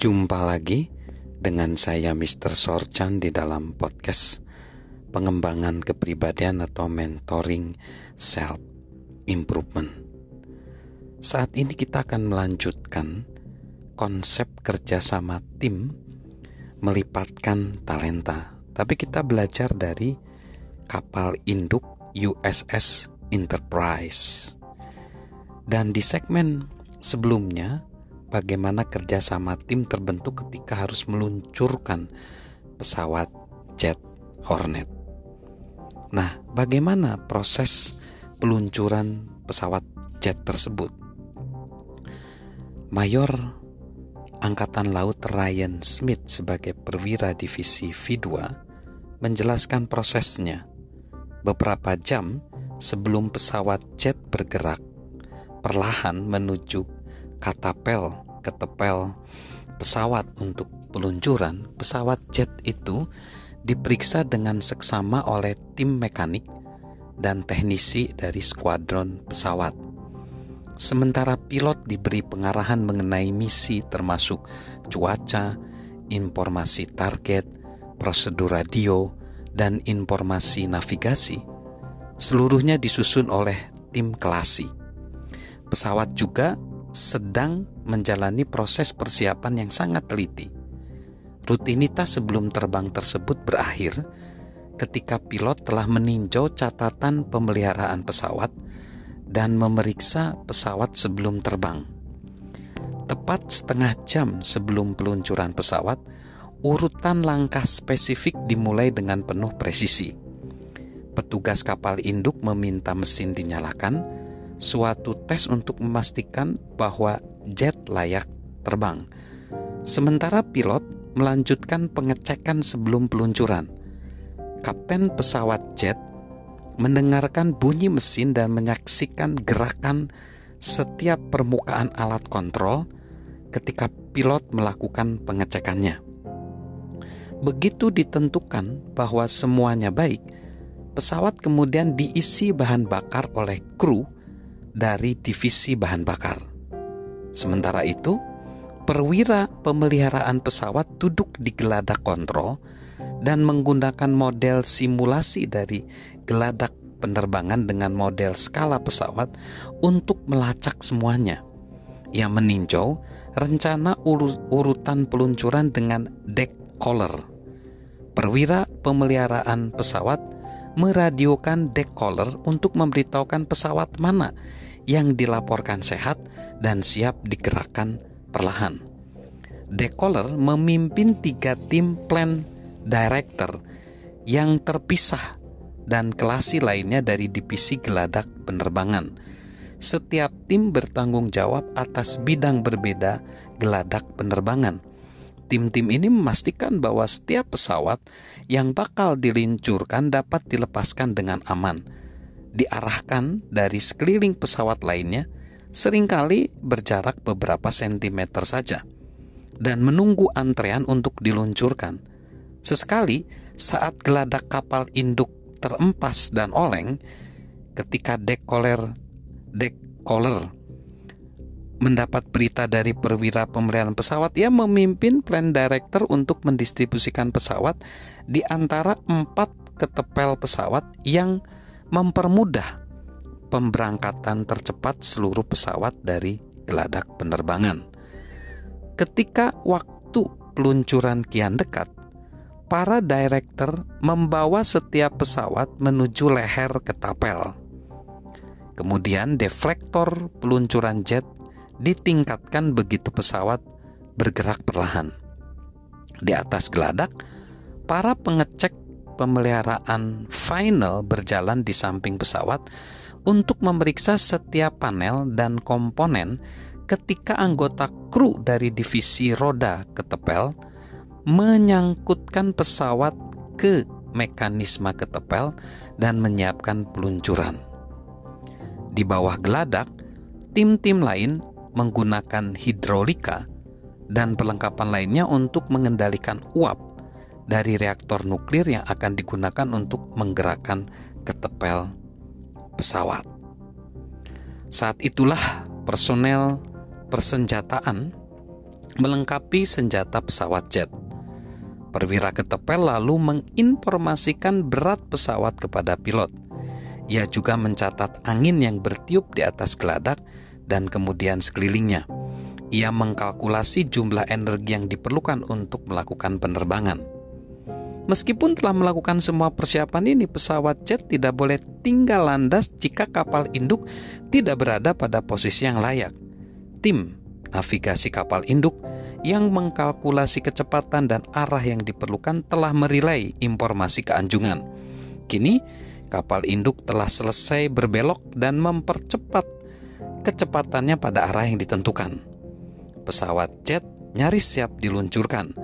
Jumpa lagi dengan saya Mr. Sorchan di dalam podcast pengembangan kepribadian atau mentoring self improvement. Saat ini kita akan melanjutkan konsep kerjasama tim melipatkan talenta. Tapi kita belajar dari kapal induk USS Enterprise. Dan di segmen sebelumnya bagaimana kerjasama tim terbentuk ketika harus meluncurkan pesawat jet Hornet. Nah, bagaimana proses peluncuran pesawat jet tersebut? Mayor Angkatan Laut Ryan Smith sebagai perwira divisi V2 menjelaskan prosesnya. Beberapa jam sebelum pesawat jet bergerak perlahan menuju katapel ketepel pesawat untuk peluncuran, pesawat jet itu diperiksa dengan seksama oleh tim mekanik dan teknisi dari skuadron pesawat. Sementara pilot diberi pengarahan mengenai misi termasuk cuaca, informasi target, prosedur radio, dan informasi navigasi. Seluruhnya disusun oleh tim kelasi. Pesawat juga sedang menjalani proses persiapan yang sangat teliti. Rutinitas sebelum terbang tersebut berakhir ketika pilot telah meninjau catatan pemeliharaan pesawat dan memeriksa pesawat sebelum terbang. Tepat setengah jam sebelum peluncuran pesawat, urutan langkah spesifik dimulai dengan penuh presisi. Petugas kapal induk meminta mesin dinyalakan suatu tes untuk memastikan bahwa jet layak terbang. Sementara pilot melanjutkan pengecekan sebelum peluncuran. Kapten pesawat jet mendengarkan bunyi mesin dan menyaksikan gerakan setiap permukaan alat kontrol ketika pilot melakukan pengecekannya. Begitu ditentukan bahwa semuanya baik, pesawat kemudian diisi bahan bakar oleh kru dari divisi bahan bakar. Sementara itu, perwira pemeliharaan pesawat duduk di geladak kontrol dan menggunakan model simulasi dari geladak penerbangan dengan model skala pesawat untuk melacak semuanya. Yang meninjau rencana urutan peluncuran dengan deck collar. Perwira pemeliharaan pesawat meradiokan decoller untuk memberitahukan pesawat mana yang dilaporkan sehat dan siap digerakkan perlahan. Decoller memimpin tiga tim plan director yang terpisah dan kelasi lainnya dari divisi geladak penerbangan. Setiap tim bertanggung jawab atas bidang berbeda geladak penerbangan tim-tim ini memastikan bahwa setiap pesawat yang bakal diluncurkan dapat dilepaskan dengan aman, diarahkan dari sekeliling pesawat lainnya, sering kali berjarak beberapa sentimeter saja, dan menunggu antrean untuk diluncurkan. Sesekali, saat geladak kapal induk terempas dan oleng, ketika dekoler dekoler mendapat berita dari perwira pemeliharaan pesawat, ia memimpin plan director untuk mendistribusikan pesawat di antara empat ketepel pesawat yang mempermudah pemberangkatan tercepat seluruh pesawat dari geladak penerbangan. Ketika waktu peluncuran kian dekat, para director membawa setiap pesawat menuju leher ketapel. Kemudian deflektor peluncuran jet ditingkatkan begitu pesawat bergerak perlahan. Di atas geladak, para pengecek pemeliharaan final berjalan di samping pesawat untuk memeriksa setiap panel dan komponen ketika anggota kru dari divisi roda ketepel menyangkutkan pesawat ke mekanisme ketepel dan menyiapkan peluncuran. Di bawah geladak, tim-tim lain menggunakan hidrolika dan perlengkapan lainnya untuk mengendalikan uap dari reaktor nuklir yang akan digunakan untuk menggerakkan ketepel pesawat. Saat itulah personel persenjataan melengkapi senjata pesawat jet. Perwira ketepel lalu menginformasikan berat pesawat kepada pilot. Ia juga mencatat angin yang bertiup di atas geladak dan kemudian sekelilingnya. Ia mengkalkulasi jumlah energi yang diperlukan untuk melakukan penerbangan. Meskipun telah melakukan semua persiapan ini, pesawat jet tidak boleh tinggal landas jika kapal induk tidak berada pada posisi yang layak. Tim navigasi kapal induk yang mengkalkulasi kecepatan dan arah yang diperlukan telah merilai informasi keanjungan. Kini, kapal induk telah selesai berbelok dan mempercepat kecepatannya pada arah yang ditentukan. Pesawat jet nyaris siap diluncurkan.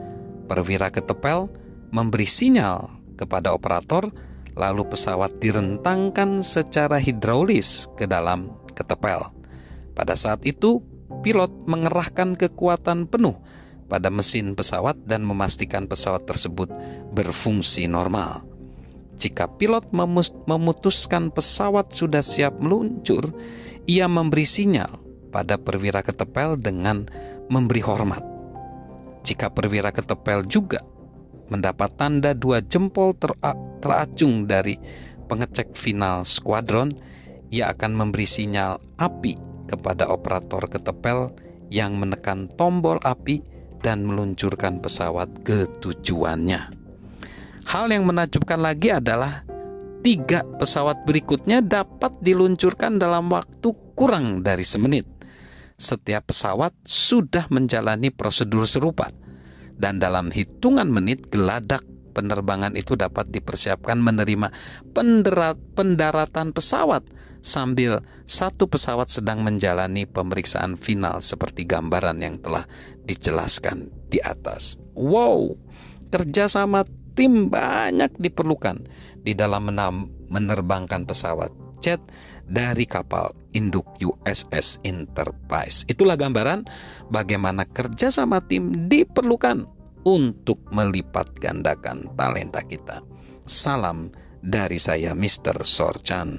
Perwira ketepel memberi sinyal kepada operator, lalu pesawat direntangkan secara hidraulis ke dalam ketepel. Pada saat itu, pilot mengerahkan kekuatan penuh pada mesin pesawat dan memastikan pesawat tersebut berfungsi normal. Jika pilot memutuskan pesawat sudah siap meluncur, ia memberi sinyal pada perwira ketepel dengan memberi hormat. Jika perwira ketepel juga mendapat tanda dua jempol teracung dari pengecek final skuadron, ia akan memberi sinyal api kepada operator ketepel yang menekan tombol api dan meluncurkan pesawat ke tujuannya. Hal yang menakjubkan lagi adalah tiga pesawat berikutnya dapat diluncurkan dalam waktu kurang dari semenit. Setiap pesawat sudah menjalani prosedur serupa, dan dalam hitungan menit geladak penerbangan itu dapat dipersiapkan menerima pendaratan pesawat sambil satu pesawat sedang menjalani pemeriksaan final seperti gambaran yang telah dijelaskan di atas. Wow, kerjasama tim banyak diperlukan di dalam menerbangkan pesawat jet dari kapal induk USS Enterprise. Itulah gambaran bagaimana kerjasama tim diperlukan untuk melipat gandakan talenta kita. Salam dari saya, Mr. Sorchan.